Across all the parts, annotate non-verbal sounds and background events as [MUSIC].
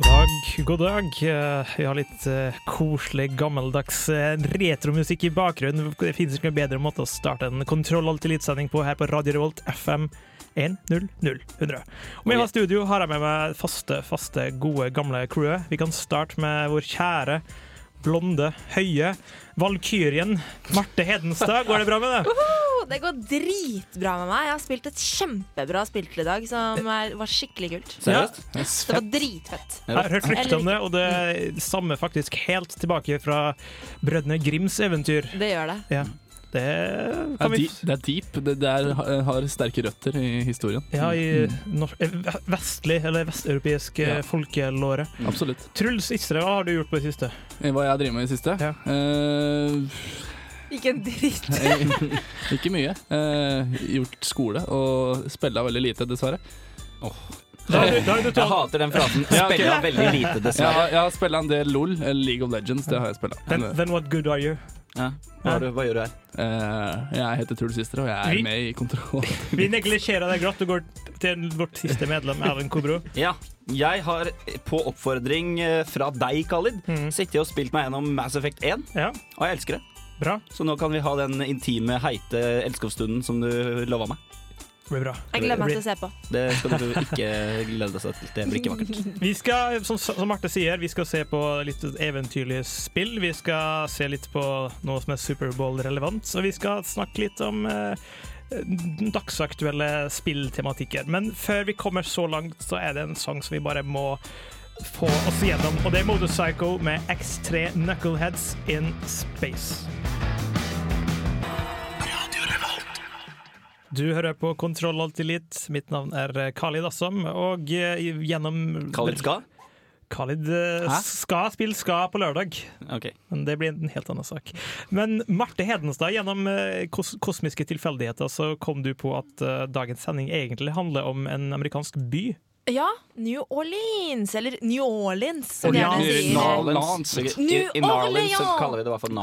God dag, god dag. Eh, Vi har litt eh, koselig, gammeldags eh, retromusikk i bakgrunnen. Det finnes ikke noe bedre måte å starte en Kontroll Alt Elite-sending på her på Radio Revolt FM 100100. Og med meg i studio har jeg med meg faste, faste, gode, gamle crewet. Vi kan starte med vår kjære, blonde, høye valkyrien Marte Hedenstad. Går det bra med deg? Det går dritbra med meg. Jeg har spilt et kjempebra spill til i dag som er, var skikkelig kult. Seriøst? Det var dritfett. Jeg har hørt rykter om det, og det stammer faktisk helt tilbake fra Brødrene Grims eventyr. Det gjør det. Ja. Det Det kan er, vi deep, det er deep. Det, det er, har sterke røtter i historien. Ja, i nor eh, vestlig, eller vesteuropeisk eh, Ja. folkelåre. Absolutt. Truls Istre, hva har du gjort på det siste? Hva jeg driver med i det siste? Ja. Eh, Ikke en dritt. [LAUGHS] ikke mye. Eh, gjort skole og spilla veldig lite, dessverre. Oh. du, du Jeg hater den frasen. Spilla veldig lite, Jeg dessverre. har, jeg har spilla en del LOL, League of Legends. Det har jeg spilla. then, then what good are you? Ja. Hva, du, hva gjør du her? Uh, jeg heter Truls Sister, og jeg er Vi- med i Kontroll. [LAUGHS] Vi neglisjerer deg glatt og går til vårt siste medlem, Erlend Kobro. Ja, jeg har på oppfordring eh, fra deg, Khalid, mm. sittet og spilt meg gjennom Mass Effect 1, Ja, og jeg elsker det. Bra. Så nå kan vi ha den intime, heite elskovsstunden som du lova meg. Det blir bra. Jeg gleder meg til å se på. Det skal du ikke glede deg til. Det blir ikke vakkert. [LAUGHS] Vi skal, som, som Marte sier, vi skal se på litt eventyrlige spill. Vi skal se litt på noe som er Superbowl-relevant, og vi skal snakke litt om eh, dagsaktuelle spilltematikker. Men før vi kommer så langt, så er det en sang som vi bare må få oss gjennom, og det er Motorcycle med X3 Knuckleheads in Space. Du hører på Kontroll Alt Elite. Mitt navn er Khalid Assam, og eh, gjennom Khalid Ska? Khalid ska, Hæ? skal spille ska på lørdag, Ok. men det blir en helt annen sak. Men Marte Hedenstad, gjennom eh, kos kosmiske tilfeldigheter så kom du på at eh, dagens sending egentlig handler om en amerikansk by. Ja, New Orleans. Eller New Orleans, som gjerne sier. Narlands. I, Narlins så kaller vi det i hvert fall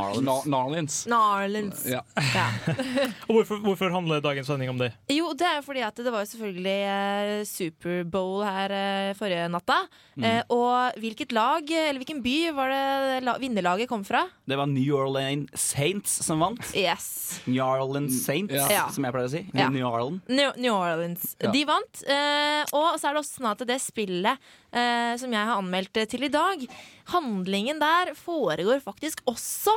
Narlins. Narlins. Ja. Ja. [LAUGHS] Og hvorfor, hvorfor handler dagens sending om det? Jo, det er fordi at det var jo selvfølgelig eh, Superbowl her eh, forrige natta. Eh, og hvilket lag, eller hvilken by, var det la vinnerlaget kom fra? Det var New Orleans Saints som vant. Yes. New Orleans Saints, Ja. som jeg pleier å si. Ja. New Orleans. New, New Orleans. Ja. De vant. Eh, og så er det også sånn at det spillet eh, som jeg har anmeldt til i dag, handlingen der foregår faktisk også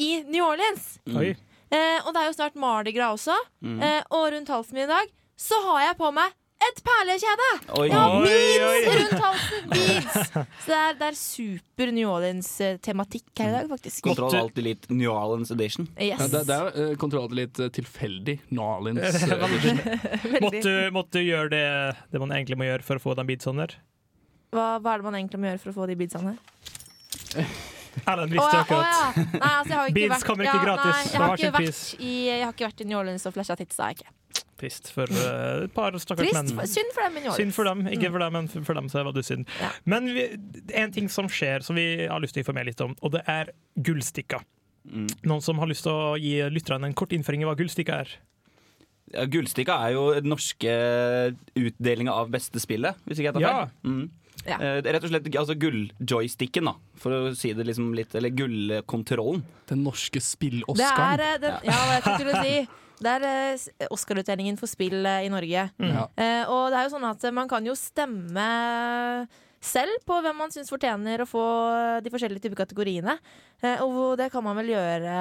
i New Orleans. Mm. Eh, og det er jo snart Mardi Gras også. Mm. Eh, og rundt halsen min i dag så har jeg på meg et perlekjede! Oi. Oi, beads rundt halsen! Beads! Så det er, det er super New Orleans-tematikk her i dag, faktisk. Kontroll alltid litt New Orleans Edition. Yes. Ja, det, det er kontroll alltid kontroll litt eh, tilfeldig. New Orleans [LAUGHS] edition. Måtte, måtte gjøre det, det man egentlig må gjøre for å få den beadsene der? Hva, hva er det man egentlig må gjøre for å få de beadsene her? [LAUGHS] Erlend visste ja, å akkurat. ja. Nei, altså, Beads kommer ikke gratis. Nei, jeg, har ikke vært i, New Orleans og flasha tits, har jeg ikke. Trist for uh, et par stakkars menn. Synd for dem men Synd for dem, ikke for dem, men for dem så var det synd. Ja. Men vi, en ting som skjer, som vi har lyst til å informere litt om, og det er gullstikka. Mm. Noen som har lyst til å gi lytterne en kort innføring i hva gullstikka er? Ja, Gullstikka er jo den norske utdelinga av beste spillet, hvis ikke jeg tar Ja. Mm. Ja. Eh, rett og slett altså gulljoysticken, da, for å si det liksom litt Eller gullkontrollen. Den norske er spill-Oscaren. eh, den, Ja, hva jeg å si. [LAUGHS] Det er eh, Oscar-utdelingen for spill eh, i Norge. Ja. Eh, og det er jo sånn at man kan jo stemme selv på hvem man syns fortjener å få de forskjellige typer kategoriene. Eh, og det kan man vel gjøre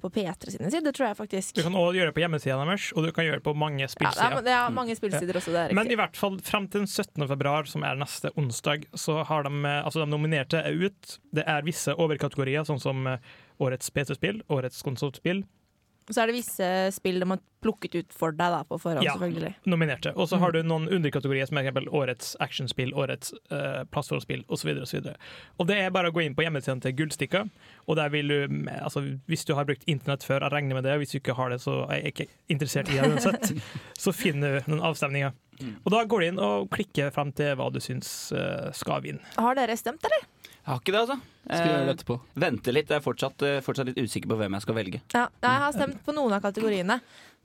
på P3 sine sider, tror jeg faktisk. Du kan også gjøre det på hjemmesida deres, og du kan gjøre det på mange Ja, det, er, spillsider. det er mange spillsider også, det er Men i hvert fall frem til den 17. februar, som er neste onsdag, så har de, eh, altså de nominerte er ut. Det er visse overkategorier, sånn som eh, årets PC-spill, årets konsollspill, Og så er det visse spill de har plukket ut for deg da, på forhånd, Ja. selvfølgelig. Nominerte. Og så Mm. har du noen underkategorier som er årets actionspill, årets uh, plattformspill osv. Og, og det er bare å gå inn på hjemmesiden til Gullstikka, og der vil du altså, Hvis du har brukt internett før, jeg regner med det, hvis du ikke har det, så er jeg ikke interessert i det uansett, [LAUGHS] så finner du noen avstemninger. Og da går du inn og klikker frem til hva du syns uh, skal vinne. Har dere stemt, eller? Jeg har ikke det, altså. Skal gjøre det Eh, etterpå? Vente litt. Jeg er fortsatt, eh, fortsatt litt usikker på hvem jeg skal velge. Ja, jeg har stemt på noen av kategoriene.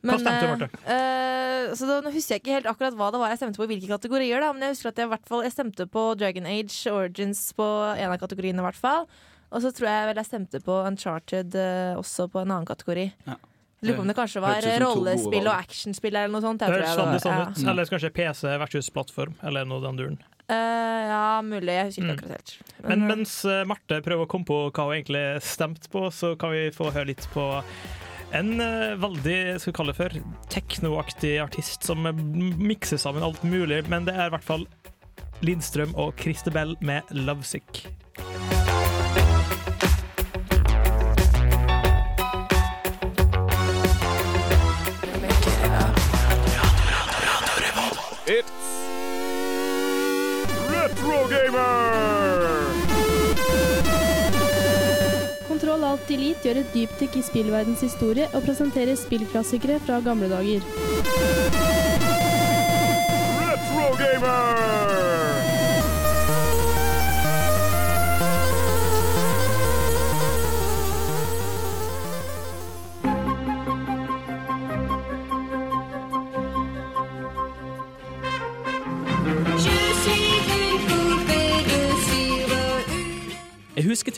Hva stemte du, eh, Marte? eh, så da, nå husker jeg ikke helt akkurat hva det var jeg stemte på i hvilke kategorier, da, men jeg husker at jeg, hvert fall, jeg stemte på Dragon Age Origins på en av kategoriene, i hvert fall. Og så tror jeg vel jeg stemte på Uncharted uh, også på en annen kategori. Ja. Lurer på om det kanskje var rollespill og actionspill eller noe sånt. Det Jeg er tror jeg sånn det var, ja. Eller kanskje PC versus plattform, eller noe den duren. Ja. Eh, ja, mulig. Jeg husker ikke Mm. akkurat helt. Men men, mens eh, Marte prøver å komme på hva hun egentlig stemte på, så kan vi få høre litt på en uh, veldig skal vi kalle det for, teknoaktig artist som eh, mikser sammen alt mulig, men det er i hvert fall Lindstrøm og Christebel med 'Lovesick'. Gjør et dypdykk i spillverdens historie og presenterer spillklassikere fra gamle dager.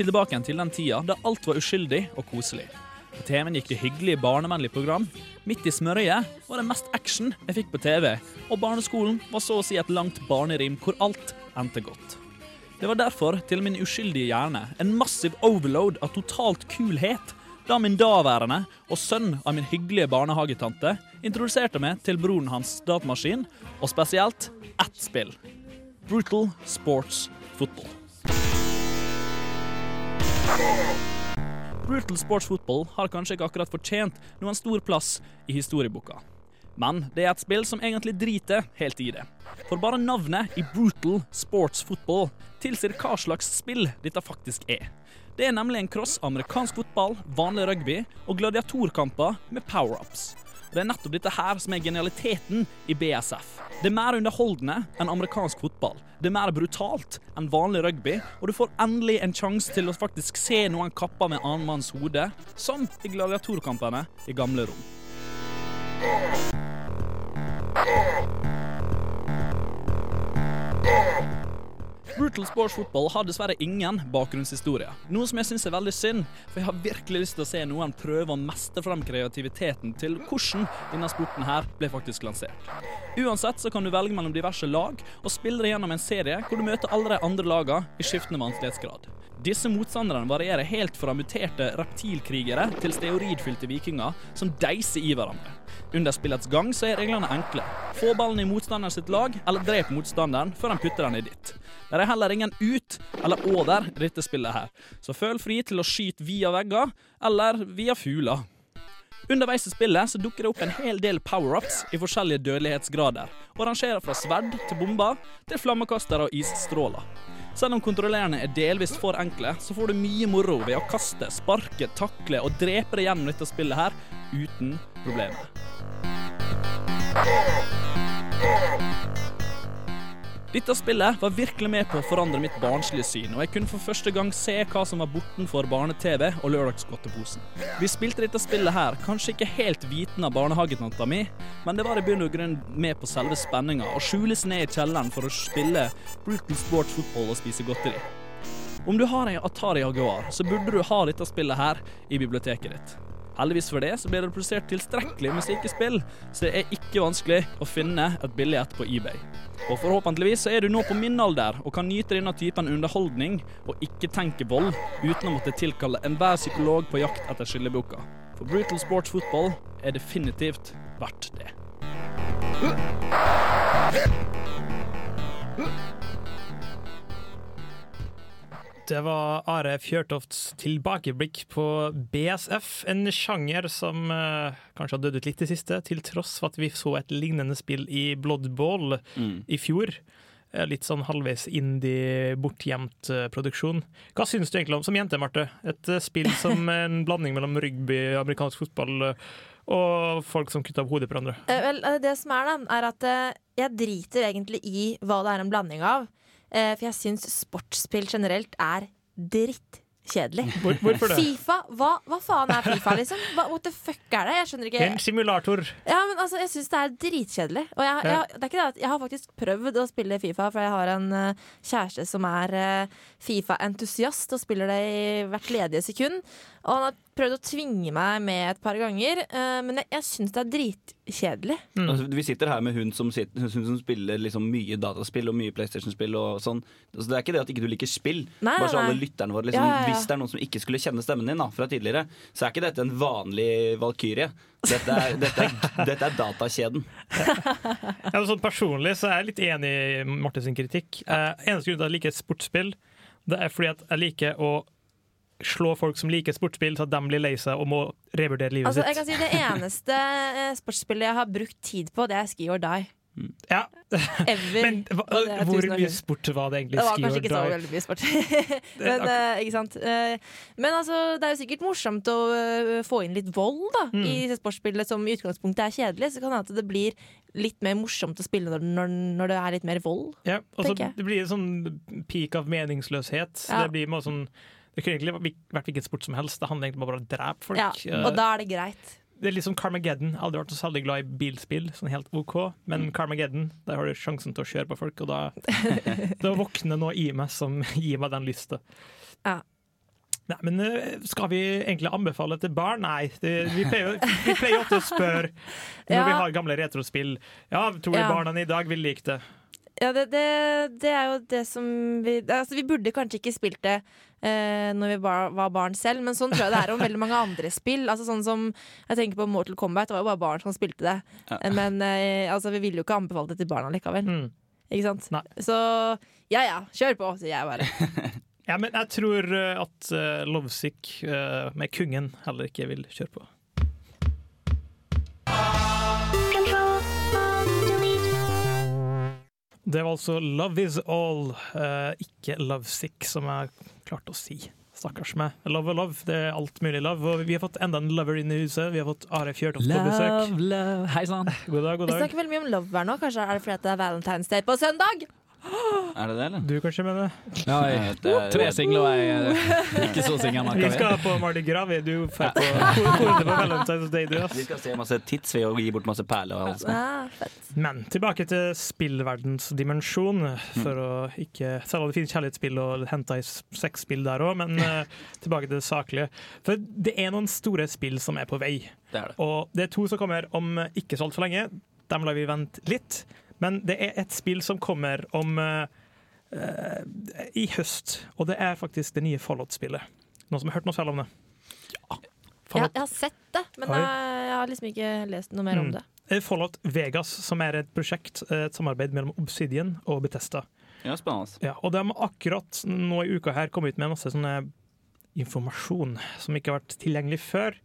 Tilbake igjen til den tida da alt var uskyldig og koselig. På TV-en gikk det hyggelige barnevennlige program. Midt i smørøyet var det mest action jeg fikk på TV, og barneskolen var så å si et langt barnerim hvor alt endte godt. Det var derfor, til min uskyldige hjerne, en massiv overload av totalt kulhet da min daværende og sønn av min hyggelige barnehagetante introduserte meg til broren hans datamaskin, og spesielt ett spill. Brutal Sports Football. Brutal Sports Football har kanskje ikke akkurat fortjent noen stor plass i historieboka. Men det er et spill som egentlig driter helt i det. For bare navnet i Brutal Sports Football tilsier hva slags spill dette faktisk er. Det er nemlig en cross amerikansk fotball, vanlig rugby og gladiatorkamper med power-ups. Det er nettopp dette her som er genialiteten i BSF. Det er mer underholdende enn amerikansk fotball. Det er mer brutalt enn vanlig rugby, og du får endelig en sjanse til å faktisk se noen kapper med annen manns hode, som i gladiatorkampene i gamle Rom. Brutal Sports Football har dessverre ingen bakgrunnshistorie. Noe som jeg syns er veldig synd, for jeg har virkelig lyst til å se noen prøve å meste frem kreativiteten til hvordan denne sporten her ble faktisk lansert. Uansett så kan du velge mellom diverse lag og spille deg gjennom en serie hvor du møter alle de andre lagene i skiftende vanskelighetsgrad. Disse motstanderne varierer helt fra muterte reptilkrigere til steoridfylte vikinger som deiser i hverandre. Under spillets gang så er reglene enkle. Få ballen i motstanderen sitt lag, eller drep motstanderen før han putter den i ditt. Det er heller ingen ut eller over i dette spillet her, så føl fri til å skyte via vegger eller via fugler. Underveis i spillet så dukker det opp en hel del power-ups i forskjellige dødelighetsgrader, og rangerer fra sverd til bomber til flammekastere og isstråler. Selv om kontrollerende er delvis for enkle, så får du mye moro ved å kaste, sparke, takle og drepe deg gjennom dette spillet her uten problemer. Dette spillet var virkelig med på å forandre mitt barnslige syn, og jeg kunne for første gang se hva som var bortenfor barne-TV og lørdagsgodteposen. Vi spilte dette spillet her, kanskje ikke helt viten av barnehagetanta mi, men det var i bunn og grunn med på selve spenninga, å skjule seg ned i kjelleren for å spille Brutal Sport Football og spise godteri. Om du har en Atari Jaguar, så burde du ha dette spillet her i biblioteket ditt. Heldigvis for det så blir det produsert tilstrekkelig med slike spill, så det er ikke vanskelig å finne et billig et på eBay. Og forhåpentligvis så er du nå på min alder og kan nyte denne typen underholdning og ikke tenke vold uten å måtte tilkalle enhver psykolog på jakt etter skyllebukka. For Brutal Sports Football er definitivt verdt det. Det var Are Fjørtofts tilbakeblikk på BSF, en sjanger som eh, kanskje har dødd ut litt i siste, til tross for at vi så et lignende spill i Blood Bowl Mm. i fjor. Eh, Litt sånn halvveis indie, bortgjemt eh, produksjon. Hva syns du egentlig om som jente, Marte? Et spill [LAUGHS] som en blanding mellom rugby, amerikansk fotball og folk som kutter opp hodet på hverandre. Eh, vel, det som er, da, er at jeg driter egentlig i hva det er en blanding av. Eh, for jeg syns sportsspill generelt er drittkjedelig. [LAUGHS] Hvor, hvorfor det? Fifa, hva, hva faen er Fifa, liksom? Hva, what the fuck er det? Jeg skjønner ikke. En simulator. Ja, men altså, Jeg syns det er dritkjedelig. Og jeg, jeg, det er ikke det at jeg har faktisk prøvd å spille Fifa, for jeg har en uh, kjæreste som er uh, Fifa-entusiast og spiller det i hvert ledige sekund. Og han har prøvd å tvinge meg med et par ganger, eh, men jeg, jeg syns det er dritkjedelig. Mm. Altså, vi sitter her med hun som, sitter, hun som spiller liksom mye dataspill og mye PlayStation-spill. og sånn. Altså, det er ikke det at ikke du liker spill. Nei, Bare så alle lytterne våre liksom, Ja, ja, ja. Hvis det er noen som ikke skulle kjenne stemmen din da, fra tidligere, så er ikke dette en vanlig valkyrie. Dette er, dette er, dette er datakjeden. [LAUGHS] Ja, sånn personlig så er jeg litt enig i Martins kritikk. Eh, eneste grunn til at jeg liker sportsspill, det er fordi at jeg liker å slå folk som liker sportsspill, så at de blir lei seg og må revurdere livet Altså, sitt. kan si Det eneste eh, sportsspillet jeg har brukt tid på, det er Ski or Die. Ja. [LAUGHS] Ever. Men hva, Og hvor mye sport var det egentlig? Det var kanskje ikke så veldig mye sport. [LAUGHS] men, uh, ikke sant? Uh, men altså, det er jo sikkert morsomt å uh, få inn litt vold da, Mm. i disse sportsspillene som i utgangspunktet er kjedelig. Så kan det hende det blir litt mer morsomt å spille når, når, når det er litt mer vold. Ja, altså, så det blir en sånn peak av meningsløshet. Ja. Det blir mer sånn det kunne egentlig vært hvilken sport som helst. Det handler egentlig bare om å drepe folk. Ja, Eh, og da er det greit. Det er litt som Carmageddon. Aldri vært så særlig glad i bilspill, sånn helt OK. Men Mm. Carmageddon, der har du sjansen til å kjøre på folk, og da, [LAUGHS] da våkner noe i meg som [LAUGHS] gir meg den lysta. Ja. Nei, men eh, skal vi egentlig anbefale til barn? Nei. Det, vi, pleier, vi pleier ofte å spørre [LAUGHS] når Ja. vi har gamle retrospill. Ja, tror du Ja. barna i dag vil like det? Ja, det, det, det er jo det som vi Altså, vi burde kanskje ikke spilt det eh, når vi bar, var barn selv, men sånn tror jeg det er om veldig mange andre spill. Altså sånn som Jeg tenker på Mortal Kombat, det var jo bare barn som spilte det. Ja. Eh, Men eh, altså, vi ville jo ikke anbefale det til barna likevel. Mm. Ikke sant? Nei. Så ja ja, kjør på, sier jeg bare. [LAUGHS] Ja, men jeg tror eh, at uh, Lovesick uh, med Kungen heller ikke vil kjøre på. Det var altså Love Is All, eh, ikke Lovesick, som jeg klarte å si. Stakkars meg. Love og love, det er alt mulig love. Og vi har fått enda en lover inn i huset. Vi har fått Are Fjørtoft på besøk. Love, love. Hei sann. God dag, god dag. Vi snakker veldig mye om love her nå. Kanskje er det fordi at det er Valentine's Day på søndag? [GASPS] Er det det, eller? Du kanskje med det? Ja, jeg, det er- tre singler og jeg ikke så singel. Vi skal på Mardi Gras, vi. Du drar på kode [LAUGHS] på Valentine's Day, du. ass. Vi skal se masse tits ved å gi bort masse perler. Ah. Men tilbake til spillverdens dimensjon, for å ikke Selv om det finnes kjærlighetsspill og henta i sexspill der òg, men eh, [LAUGHS] tilbake til det saklige. For det er noen store spill som er på vei. Det er det. Og det er to som kommer om ikke så altfor lenge. Dem lar vi vente litt. Men det er et spill som kommer om uh, eh, i høst, og det er faktisk det nye Fallout-spillet. Noen som har hørt noe selv om det? Ja. Jeg, Fallout, jeg har sett det, men jeg, jeg har liksom ikke lest noe mer om Mm. det. Eh, Fallout Vegas, som er et prosjekt, eh, et samarbeid mellom Obsidian og Betesta. Ja, spennende. Ja, og de har akkurat nå i uka her kommet ut med masse sånne informasjon som ikke har vært tilgjengelig før.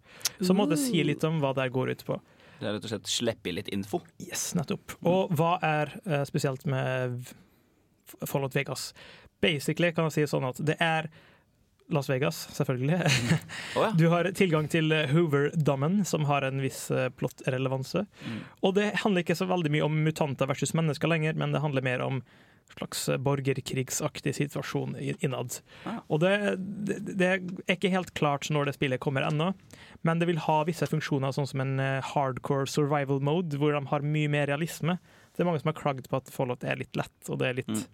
Som måtte si litt om hva det går ut på. Det er rett og slett slippe i litt info. Yes, nettopp. Og hva er uh, spesielt med Fallout Vegas? Basically kan jeg si sånn at det er Las Vegas, selvfølgelig. Å ja. [LAUGHS] Du har tilgang til eh, Hoover-dammen, som har en viss plottrelevanse. plott-relevanse. Mm. Og det handler ikke så veldig mye om mutanter versus mennesker lenger, men det handler mer om slags eh, borgerkrigsaktig situasjon innad. Og det, det, det er ikke helt klart når det spillet kommer ennå, men det vil ha visse funksjoner, sånn som en eh, hardcore survival mode, hvor de har mye mer realisme. Det er mange som har klagd på at Fallout er litt lett, og det er litt Mm.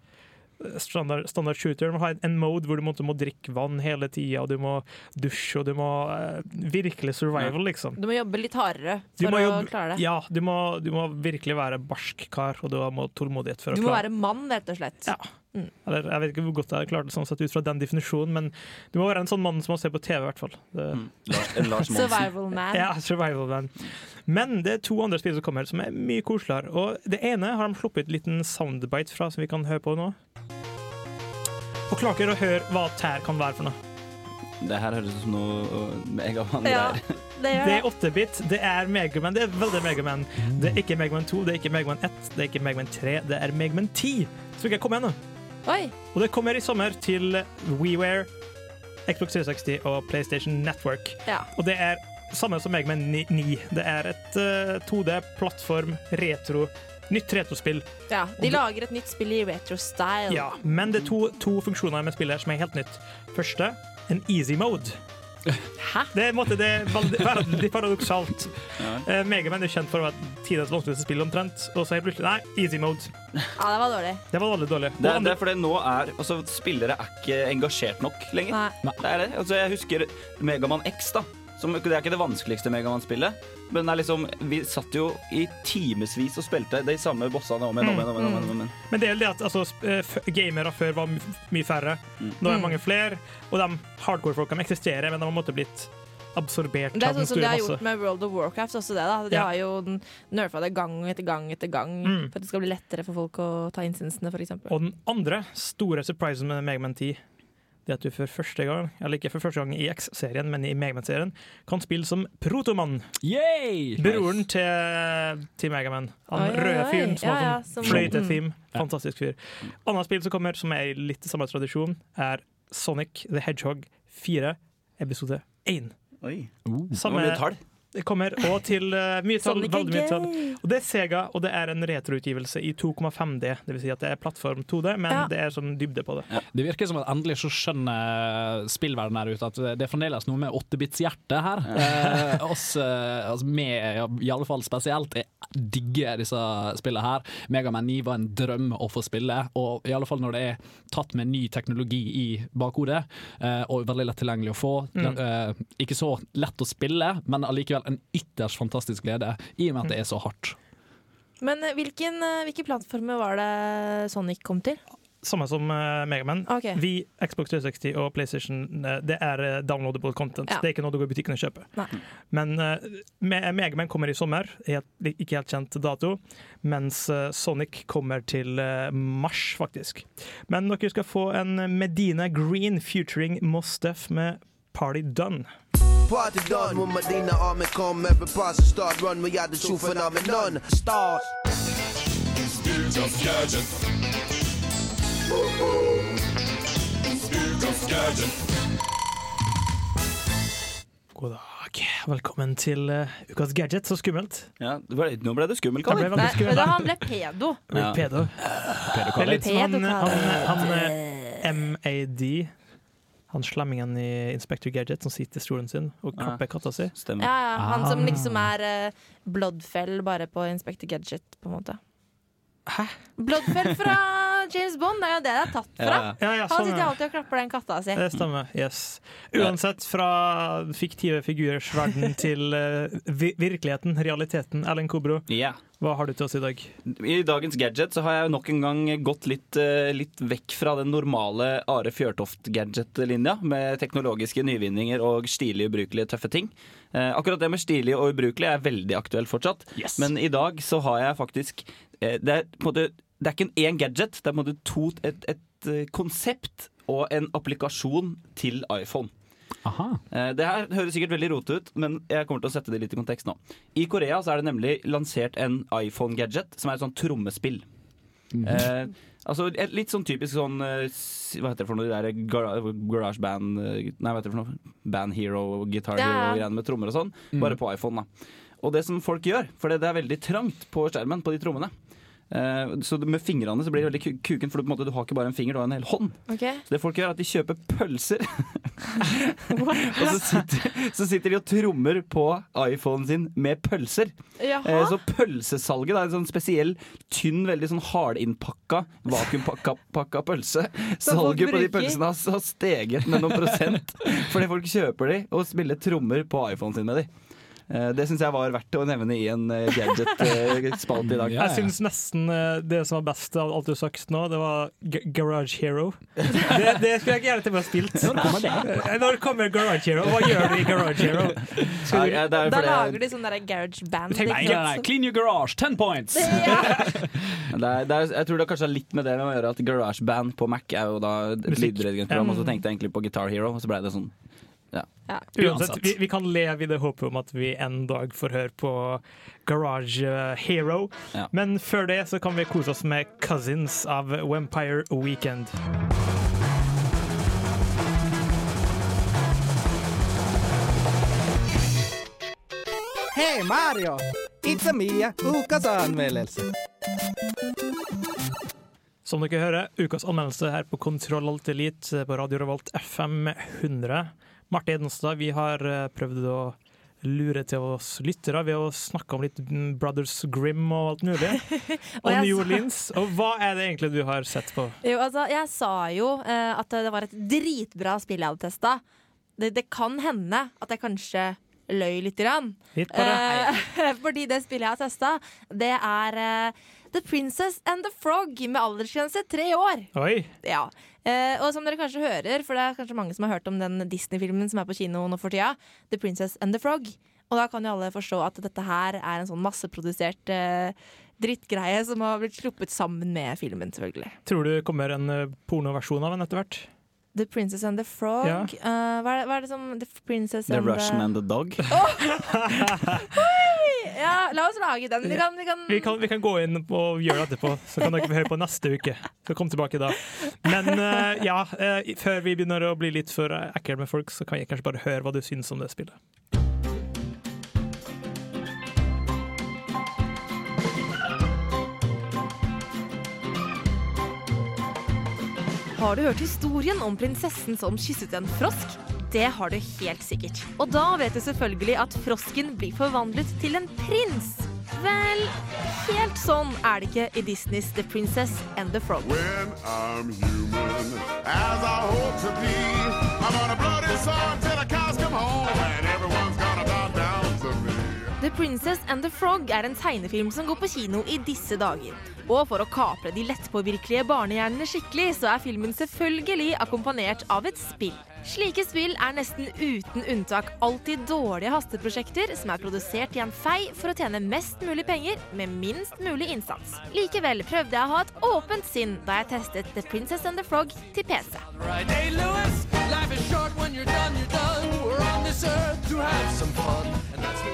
Standard, standard shooter. Du må ha en mode hvor du måtte, må drikke vann hele tida, du må dusje, og du må uh, virkelig survival, liksom. Du må jobbe litt hardere Du for må å jobbe- klare det. Ja, du må, du må virkelig være barsk kar, og du må ha tålmodighet for Du å må klare være mann, rett og slett. Ja. Eller, Jeg vet ikke hvor godt jeg klarte klart det sånn sett ut fra den definisjonen, men du må være en sånn mann som man ser på TV, i hvert fall. Det, Mm. Lars, Lars. [LAUGHS] Survival man. ja, survival man. Men det er to andre spill som kommer, som er mye koseligere. Og det ene har de sluppet en liten soundbite fra, som vi kan høre på nå. Og klarer dere og hør hva tær kan være for noe. Det her høres ut som noe megaman Ja, greier. det Det det. er 8-bit, det er Megaman, det er veldig Megaman. Det er ikke Megaman 2, det er ikke Megaman 1, det er ikke Megaman 3, det er Megaman 10. Så fikk jeg komme igjen nå. Oi. Og det kommer i sommer til WeWare, Xbox 360 og PlayStation Network. Ja. Og det er samme som meg med 9. Det er et uh, 2D-plattform, retro, nytt retrospill. ja. De lager et nytt spill i retro-style. Ja, men det er to, to funksjoner med spillet her som er helt nytt. Første, en easy mode. Hæ? Det er, en måte, det er veldig, veldig paradoksalt. Eh, Megaman er kjent for å være tidenes vanskeligste spill omtrent, og så helt plutselig Nei, easy mode. Ja, det var dårlig. Det var veldig dårlig. Det, er- det er fordi nå er altså, Spillere er ikke engasjert nok lenger. Nei. Det er det. Altså, jeg husker Megaman X, da. Som, det er ikke det vanskeligste Megaman-spillet. Men det er liksom, vi satt jo i timevis og spilte de samme bossene om igjen. Om igjen, om igjen, om igjen, om igjen. Men det er det at altså, eh, gamere før var my mye færre. Nå er det mange flere, og de hardcore-folkene eksisterer, men de har måttet blitt absorbert Det er sånn som de har masse. gjort med World of Warcraft også det, da. De Ja. har jo nerfa det gang etter gang etter gang Mm. for at det skal bli lettere for folk å ta instansene, for eksempel. Og den andre store surprisen med Megaman 10 det at du for første gang, eller ikke for første gang i X-serien, men i Megaman-serien, kan spille som Protoman. Yay! Broren til, til Megaman. Han Oi, røde fyren som har ja, sånn som- fløytetheme. Fantastisk fyr. Annet spill som kommer, som er i litt samme tradisjon, er Sonic the Hedgehog 4, episode 1. Oi. Uh. Det var mye tall. Det kommer òg til uh, mye tall, Sonic er veldig mye tall. Og det er Sega, og det er en retroutgivelse i 2,5D. Det vil si at det er plattform 2D, men Ja. det er sånn dybde på det. Det virker som at endelig så skjønner spillverdenen her ute at det er fremdeles noe med 8-bits-hjerte her. Eh, oss, eh, altså med i alle fall spesielt, jeg digger disse spillene her. Megaman 9 var en drøm å få spille, og i alle fall når det er tatt med ny teknologi i bakhodet, eh, og veldig lett tilgjengelig å få. Mm. Eh, ikke så lett å spille, men allikevel en ytterst fantastisk glede, i og med at det er så hardt. Men eh, hvilken, hvilke plattformer var det Sonic kom til? Samme som uh, Megaman. Okay. Vi, Xbox 360 og PlayStation, eh, det er eh, downloadable content. Ja. Det er ikke noe du går i butikken og kjøper. Nei. Men uh, Megaman kommer i sommer, helt, ikke helt kjent dato, mens eh, Sonic kommer til eh, mars, faktisk. Men dere skal få en Medina Green featuring Mostef med Party Done. Party done when Medina Army come, every process start run. We got the true phenomenon. Start. God dag. Velkommen til eh, ukas gadget. Så skummelt. Ja, det ble, nå ble du ble Kalle. veldig Nei, vet du, han ble pedo. Ja. Pedo. Det er litt som han, han, han eh, MAD. Han slemmingen i Inspector Gadget som sitter i stolen sin og kapper klapper katta si. Stemmer. Ja, ja, han som Ah. liksom er uh, Bloodfell bare på Inspector Gadget, på en måte. Hæ? Bloodfell fra James Bond, det er jo det det er tatt fra. Ja, ja. Ja, ja, Han sånn, sitter alltid og klapper den katta si. Det stemmer. Yes. Uansett, fra fiktive figurers verden [LAUGHS] til uh, vi virkeligheten, realiteten. Erlend Kobro, yeah. hva har du til oss i dag? I dagens gadget så har jeg nok en gang gått litt, uh, litt vekk fra den normale Are Fjørtoft-gadget-linja, med teknologiske nyvinninger og stilige, ubrukelige, tøffe ting. Uh, akkurat det med stilig og ubrukelig er veldig aktuelt fortsatt. Yes. Men i dag så har jeg faktisk Det er på en måte det er ikke en én gadget, det er på en måte to, et, et eh, konsept og en applikasjon til iPhone. Aha. Eh, Det her høres sikkert veldig rotete ut, men jeg kommer til å sette det litt i kontekst nå. I Korea så er det nemlig lansert en iPhone-gadget som er et sånn trommespill. Eh, altså et Litt sånn typisk sånn eh, Hva heter det for noe? De der garage band Nei, hva heter det for noe? Band Hero, Guitar. Hero-greiene med trommer og sånn. Bare på iPhone, da. Og det som folk gjør, for det det er veldig trangt på skjermen på de trommene Så med fingrene så blir det veldig ku- kuken, for du, måte, du har ikke bare en finger, du har en hel hånd. Okay. Det folk gjør, er at de kjøper pølser. [LAUGHS] [LAUGHS] og så sitter, så sitter de og trommer på iPhonen sin med pølser. Eh, Jaha. så pølsesalget er en sånn spesiell, tynn, veldig sånn hardinnpakka, vakuumpakka pølse. [LAUGHS] Salget på de pølsene har steget med noen prosent fordi folk kjøper de og spiller trommer på iPhonen sin med de. Eh, Det syns jeg var verdt å nevne i en eh, gadget-spalt i dag. [LAUGHS] Jeg syns nesten eh, det som var best av alt du har sagt nå, det var G Garage Hero. Det, det skulle jeg gjerne til å ha spilt. Når kommer det? Når kommer Garage Hero? Hva gjør du i Garage Hero? Nei, det er Da lager de sånn derre garage band. Nei, nei, nei. Clean your garage, ten points! [LAUGHS] Det er, det er, jeg tror det kanskje har litt med det å gjøre at garage band på Mac er jo da et lydredigeringsprogram, og så Mm. tenkte jeg egentlig på Guitar Hero, og så ble det sånn. Ja. Uansett, vi, vi kan leve i det håpet om at vi en dag får høre på Garage eh, Hero. Ja. Men før det så kan vi kose oss med Cousins av Vampire Weekend. Hei Mario! It's a Mia, ukas anmeldelse. Som dere hører, ukas anmeldelse her på Kontroll Alt Elite på Radio Revolt FM 100. Marte Edenstad, vi har eh, prøvd å lure til oss lyttere ved å snakke om litt Brothers Grim og alt mulig. [LAUGHS] Og New Orleans. Og hva er det egentlig du har sett på? Jo, altså, jeg sa jo eh, at det var et dritbra spill jeg hadde testa. Det, det kan hende at jeg kanskje løy lite grann. Litt bare. Eh, [LAUGHS] fordi det spillet jeg har testa, det er eh, The Princess and the Frog med aldersgrense tre år. Oi! Ja. Eh, og som dere kanskje hører, for det er kanskje mange som har hørt om den Disney-filmen som er på kino nå for tida, The Princess and the Frog. Og da kan jo alle forstå at dette her er en sånn masseprodusert eh, drittgreie som har blitt sluppet sammen med filmen, selvfølgelig. Tror du kommer en eh, pornoversjon av den etter hvert? The Princess and the Frog. Ja. Uh, hva, er det, hva er det som The Princess The and Russian and the Dog. [LAUGHS] Ja, la oss lage den. Vi kan, vi kan... Vi kan, vi kan gå inn og gjøre det etterpå, så kan dere høre på neste uke. Så kom tilbake da. Men uh, ja, uh, før vi begynner å bli litt for ekle med folk, så kan jeg kanskje bare høre hva du syns om det spillet. Har du hørt historien om prinsessen som kysset en frosk? Det har du helt sikkert. Og da vet du selvfølgelig at frosken blir forvandlet til en prins. Vel, helt sånn er det ikke i Disneys The Princess and the Frog. When I'm human, as I hope to be, I'm on a bloody sword till the cows come home, and everyone's The Princess and the Frog er en tegnefilm som går på kino i disse dager. Og for å kapre de lettpåvirkelige barnehjernene skikkelig, så er filmen selvfølgelig akkompagnert av et spill. Slike spill er nesten uten unntak alltid dårlige hasteprosjekter som er produsert i en fei for å tjene mest mulig penger med minst mulig innsats. Likevel prøvde jeg å ha et åpent sinn da jeg testet The Princess and the Frog til PC. Right, hey Lewis, you're done, you're done.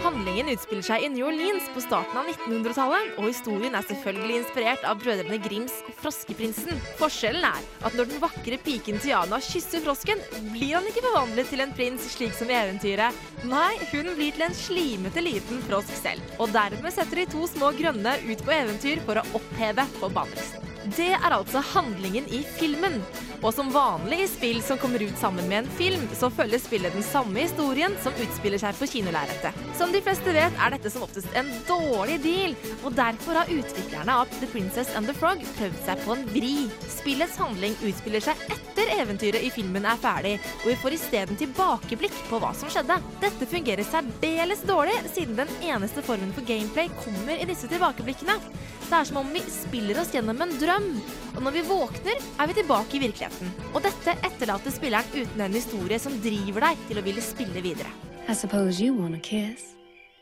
Handlingen utspiller seg i New Orleans på starten av 1900-tallet, og historien er selvfølgelig inspirert av brødrene Grimms Froskeprinsen. Forskjellen er at når den vakre piken Tiana kysser frosken, blir han ikke forvandlet til en prins slik som i eventyret. Nei, hun blir til en slimete liten frosk selv. Og dermed setter de to små grønne ut på eventyr for å oppheve forbannelsen. Det er altså handlingen i filmen. Og som vanlig i spill som kommer ut sammen med en film, så følger spillet den samme historien som utspiller seg på kinolerretet. Som de fleste vet, er dette som oftest en dårlig deal, og derfor har utviklerne av The Princess and the Frog prøvd seg på en vri. Spillets handling utspiller seg etter eventyret i filmen er ferdig, og vi får isteden tilbakeblikk på hva som skjedde. Dette fungerer særdeles dårlig, siden den eneste formen for gameplay kommer i disse tilbakeblikkene. Det er som om vi spiller oss gjennom en drøm, og når vi våkner, er vi tilbake i virkeligheten. Og dette etterlater spilleren uten en historie som driver deg til å ville spille videre. I suppose you want a kiss.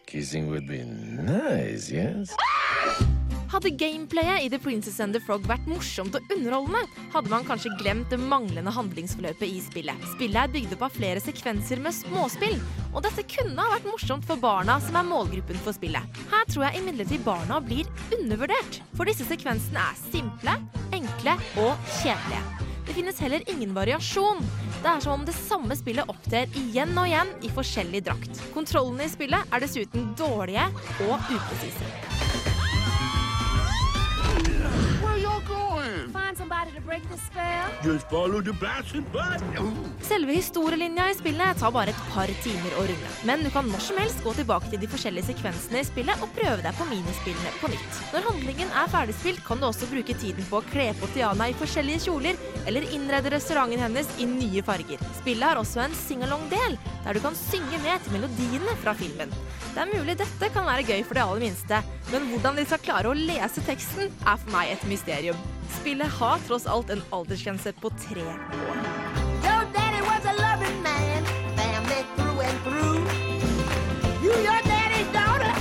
Kissing would be nice, yes? Hadde gameplayet i The Princess and the Frog vært morsomt og underholdende, hadde man kanskje glemt det manglende handlingsforløpet i spillet. Spillet er bygd opp av flere sekvenser med småspill, og dette kunne ha vært morsomt for barna som er målgruppen for spillet. Her tror jeg imidlertid barna blir undervurdert, for disse sekvensene er simple, enkle og kjedelige. Det finnes heller ingen variasjon. Det er som om det samme spillet opptrer igjen og igjen i forskjellig drakt. Kontrollene i spillet er dessuten dårlige og upresise. Where y'all going? Find somebody Just follow the bouncing button. Selve historielinja i spillet tar bare et par timer å rulle. Men du kan når som helst gå tilbake til de forskjellige sekvensene i spillet og prøve deg på minispillene på nytt. Når handlingen er ferdigspilt, kan du også bruke tiden på å kle på Tiana i forskjellige kjoler, eller innrede restauranten hennes i nye farger. Spillet har også en sing-along-del, der du kan synge med til melodiene fra filmen. Det er mulig dette kan være gøy for de aller minste, men hvordan de skal klare å lese teksten, er for meg et mysterium. Spillet har tross alt en aldersgrense på tre år. Your daddy was a loving man, family through and through. You your daddy's daughter.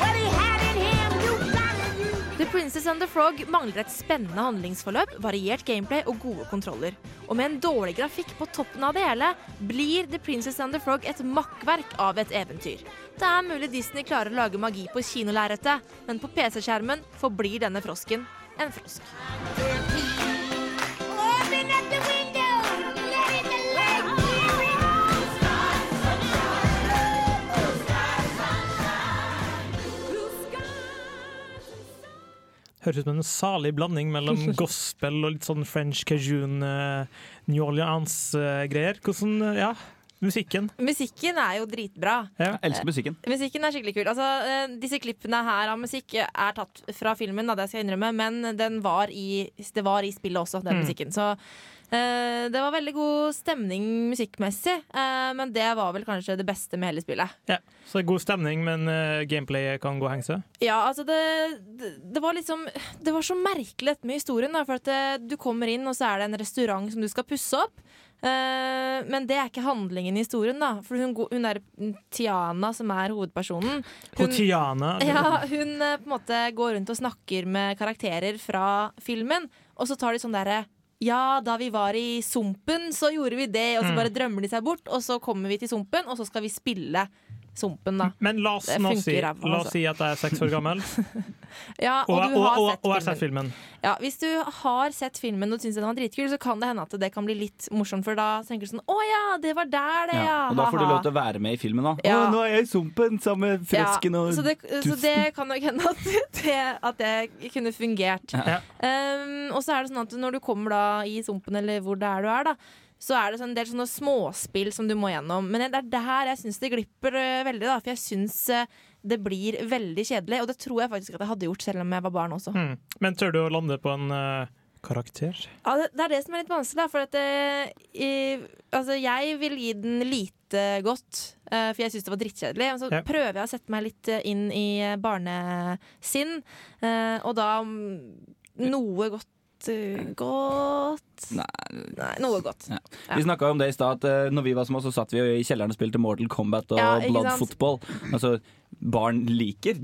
What he had in him, you got in you. The Princess and the Frog mangler et spennende handlingsforløp, variert gameplay og gode kontroller. Og med en dårlig grafikk på toppen av det hele, blir The Princess and the Frog et makkverk av et eventyr. Det er mulig Disney klarer å lage magi på kinolerretet, men på PC-skjermen forblir denne frosken en frosk. Høres ut som en salig blanding mellom [LAUGHS] gospel og litt sånn French Cajun, uh, New Orleans-greier. Hvordan, eh, ja, musikken. Musikken er jo dritbra. Ja. Jeg elsker musikken. Musikken er skikkelig kul. Altså, eh, disse klippene her av musikk er tatt fra filmen, da, det skal jeg innrømme, men den var i, det var i spillet også, den Mm. musikken. Så eh, det var veldig god stemning musikkmessig, eh, men det var vel kanskje det beste med hele spillet. Ja, så god stemning, men uh, gameplayet kan gå hengse? Ja, altså det, det, det var liksom Det var så merkelig dette med historien. Da, for at du kommer inn, og så er det en restaurant som du skal pusse opp. Eh, men det er ikke handlingen i historien, da. For hun, hun er Tiana, som er hovedpersonen. Hun, Tiana. Ja, hun eh, på en måte går rundt og snakker med karakterer fra filmen, og så tar de sånn derre ja, da vi var i Sumpen, så gjorde vi det, og så Mm. bare drømmer de seg bort. Og så kommer vi til Sumpen, og så skal vi spille Sumpen, da. Men la oss, nå si, ræva, la oss altså. si at jeg er seks år gammel, [LAUGHS] Ja, og, og, du og, har og, har filmen. sett filmen. Ja, Hvis du har sett filmen og syns den var dritkul, så kan det hende at det kan bli litt morsomt, for da tenker du sånn Å ja, det var der, det, ja. Ja, og da får du lov til å være med i filmen, da. Ja. Å, nå er jeg i sumpen sammen med frosken og så det, så det kan nok hende at [LAUGHS] det, at det kunne fungert. Ja. Um, og så er det sånn at når du kommer da i sumpen, eller hvor det er du er, da, så er det sånn en del sånne småspill som du må gjennom. Men det er der jeg syns det glipper eh, veldig, da, for jeg syns eh, det blir veldig kjedelig. Og det tror jeg faktisk at jeg hadde gjort selv om jeg var barn også. Mm. Men tør du å lande på en uh, karakter? Ja, det, det er det som er litt vanskelig, da, for at i, altså, jeg vil gi den lite godt, for jeg syns det var drittkjedelig. Men så Ja. prøver jeg å sette meg litt inn i barnesinn, og da mm, noe godt Godt Nei. Nei noe godt. Ja. Vi snakka om det i stad, at eh, når vi var små, så satt vi i kjelleren og spilte Mortal Kombat og Ja, Blood sant? Football. Altså, barn liker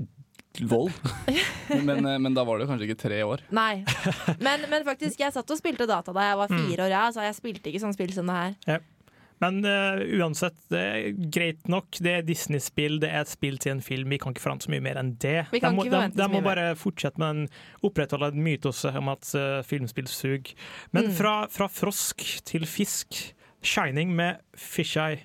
vold. [LAUGHS] Men, eh, men da var du kanskje ikke tre år. Nei. [LAUGHS] Men, men faktisk, jeg satt og spilte data da jeg var Mm. fire år, ja, så jeg spilte ikke sånn spill som det her. Ja. Men uh, uansett, det er greit nok. Det er Disney-spill, det er et spill til en film. Vi kan ikke forvente så mye mer enn det. Vi kan de må, de, de så må bare fortsette med en opprettholde en mytose om at uh, filmspill suger. Men Mm. fra, fra frosk til fisk. Shining med fisheye.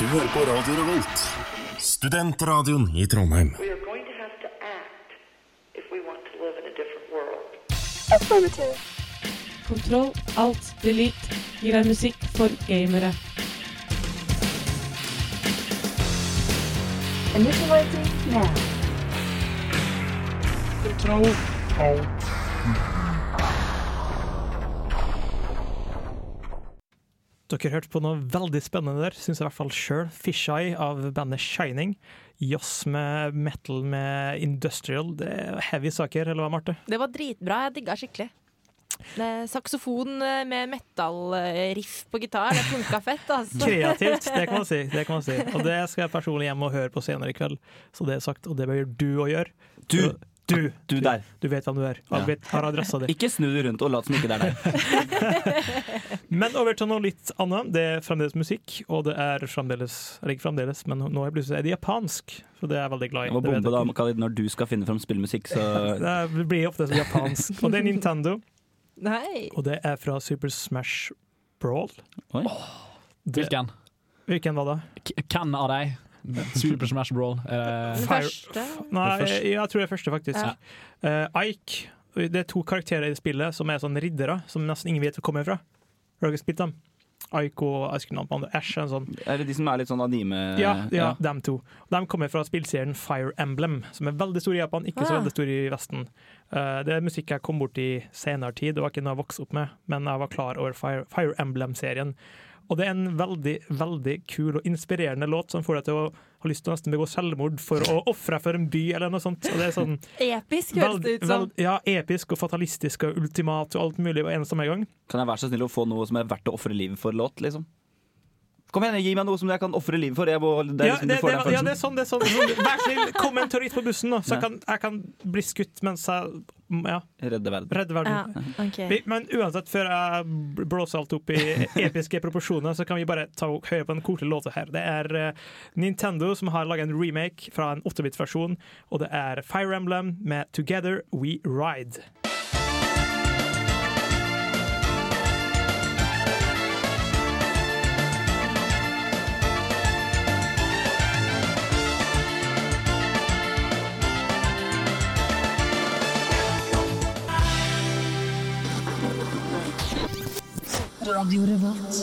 Du hører på Radio Revolt, studentradioen i Trondheim. Kontroll, alt, delete gir deg musikk for gamere. Initializing now. Kontroll, alt. Dere hørte på noe veldig spennende der, syns jeg i hvert fall sjøl. Fisheye av bandet Shining. Jazz med metal med industrial. Det er heavy saker, eller hva, Marte? Det var dritbra. Jeg digga skikkelig. Det, saksofon eh, med metallriff på gitar, det funka fett, altså. [LAUGHS] Kreativt, det kan man si. Det kan man si. Og det skal jeg personlig hjem og høre på senere i kveld. Så det er sagt, og det bør du òg gjøre. Du. Du, Du der. du vet hvem du er. Ja. Vet, har adressa di. Ikke snu deg rundt og lat som ikke det er deg. [LAUGHS] Men over til noe litt annet. Det er fremdeles musikk, og det er fremdeles Eller ikke fremdeles, men nå er plutselig er det japansk. Så det er jeg veldig glad i. Jeg må bombe da. Khalid, når du skal finne fram spillmusikk, så [LAUGHS] Det blir ofte så japansk. Og det er Nintendo, Nei. og det er fra Super Smash Brawl. Oi. Det- Hvilken? Hvilken var det? Hvem av dem? Super Smash Brawl. Uh, Fire- Nei, jeg, jeg tror det er første, faktisk. Ja. Uh, Ike. Det er to karakterer i spillet som er sånn riddere, som nesten ingen vet hvor kommer fra. Har dere spilt dem? Ike og. Ash en sånn. Er det de som er litt sånn anime Ja, ja, dem to. De kommer fra spillserien Fire Emblem, som er veldig stor i Japan, ikke så veldig stor i Vesten. Uh, det er musikk jeg kom bort i senere tid, det var ikke noe jeg vokste opp med, men jeg var klar over Fire, Fire Emblem-serien. Og det er en veldig, veldig kul og inspirerende låt som får deg til å ha lyst til å nesten begå selvmord for å ofre for en by, eller noe sånt. Og det er sånn Episk høres det ut som. veld- ja, episk og fatalistisk og ultimat og alt mulig på en og samme gang. Kan jeg være så snill å få noe som er verdt å ofre livet for låt, liksom? Kom igjen, gi meg noe som jeg kan ofre livet for. Jeg må, det er Ja, liksom, det, det, ja, det er sånn. Det er sånn. Vær snill, kom en turist på bussen, nå, så jeg kan, jeg kan bli skutt mens jeg ja, Redde verden. redder verden. Ja, okay. Men uansett, før jeg blåser alt opp i episke proporsjoner, så kan vi bare ta og høre på en koselig låt her. Det er eh, Nintendo som har laga en remake fra en 8-bit-versjon, og det er Fire Emblem med 'Together We Ride'. Radio Revolt.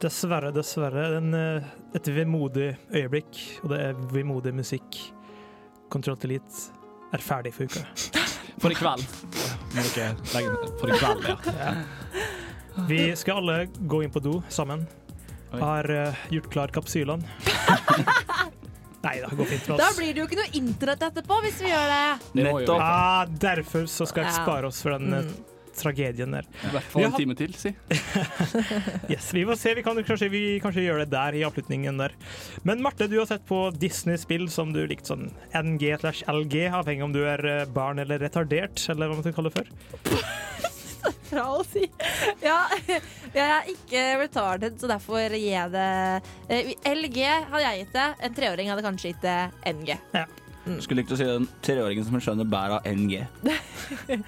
Dessverre, dessverre. En, eh, et vemodig øyeblikk, og det er vemodig musikk. Kontroll til Elite er ferdig for uka. [LAUGHS] For i kveld. Må dere legge. For i kveld, [LAUGHS] ja. Vi skal alle gå inn på do sammen. Oi. Har uh, gjort klar kapsylene. [LAUGHS] Nei da, går fint med oss. Da blir det jo ikke noe internett etterpå hvis vi gjør det. Nettopp. Ah, derfor så skal jeg spare oss for den eh, Mm. Tragedien der. I hvert fall en time til, si. [LAUGHS] Yes, vi får se. Vi kan kanskje, vi kanskje gjøre det der i avslutningen der. Men Marte, du har sett på Disney-spill som du likte sånn NG slash LG, avhengig om du er eh, barn eller retardert, eller hva man skal kalle det for. [LAUGHS] Bra å si. Ja, [LAUGHS] jeg er ikke retarded, så derfor gir jeg det eh, LG hadde jeg gitt det. En treåring hadde kanskje gitt det NG. Skulle likt å si den treåringen som skjønner bæret av NG. [LAUGHS]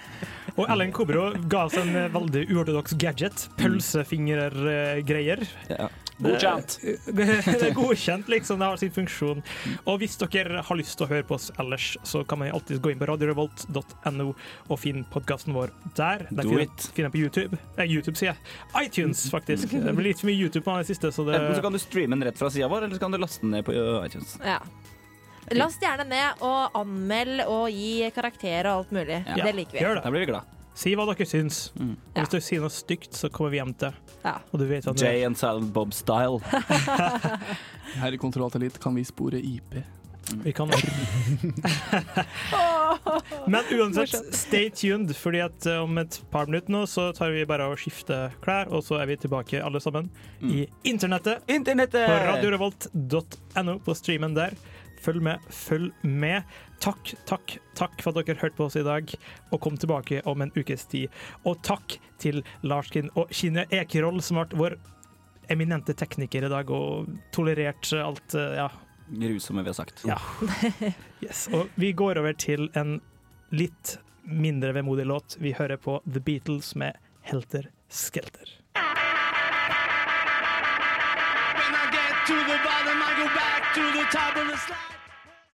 Og Ellen Kobro ga oss en eh, veldig uortodoks gadget. Pølsefingergreier. Ja. Godkjent. [LAUGHS] Det er godkjent, liksom. Det har sin funksjon. Og hvis dere har lyst til å høre på oss ellers, så kan man alltid gå inn på radiorevolt.no og finne podkasten vår der. Den Do finner it. finner på YouTube. Eh, YouTube, sier jeg. iTunes, [LAUGHS] faktisk. Det blir litt for mye YouTube på den siste, så det Enten så kan du streame den rett fra sida vår, eller så kan du laste den ned på uh, iTunes. Ja. Last gjerne ned og anmeld og gi karakter og alt mulig. Ja. Det liker vi. Gjør det. Da blir vi glad. Si hva dere syns. Mm. Og hvis dere sier noe stygt, så kommer vi hjem til Ja. Og du vet Jay and Silent Bob style. [LAUGHS] Her i Kontroll Elite kan vi spore IP. Vi kan [LAUGHS] Men uansett, stay tuned, fordi at eh, om et par minutter nå så tar vi bare og skifter klær, og så er vi tilbake alle sammen i internettet. Internettet! På radiorevolt.no på streamen der. Følg med, følg med. Takk, takk, takk for at dere hørte på oss i dag, og kom tilbake om en ukes tid. Og takk til Larskin og Kine Ekerhold, som ble vår eminente tekniker i dag, og tolerert alt, eh, ja, Grusomme vi har sagt. ja. [LAUGHS] Yes. Og vi går over til en litt mindre vemodig låt. Vi hører på The Beatles med Helter Skelter. When I get to the bottom, I go back to the top of the slide.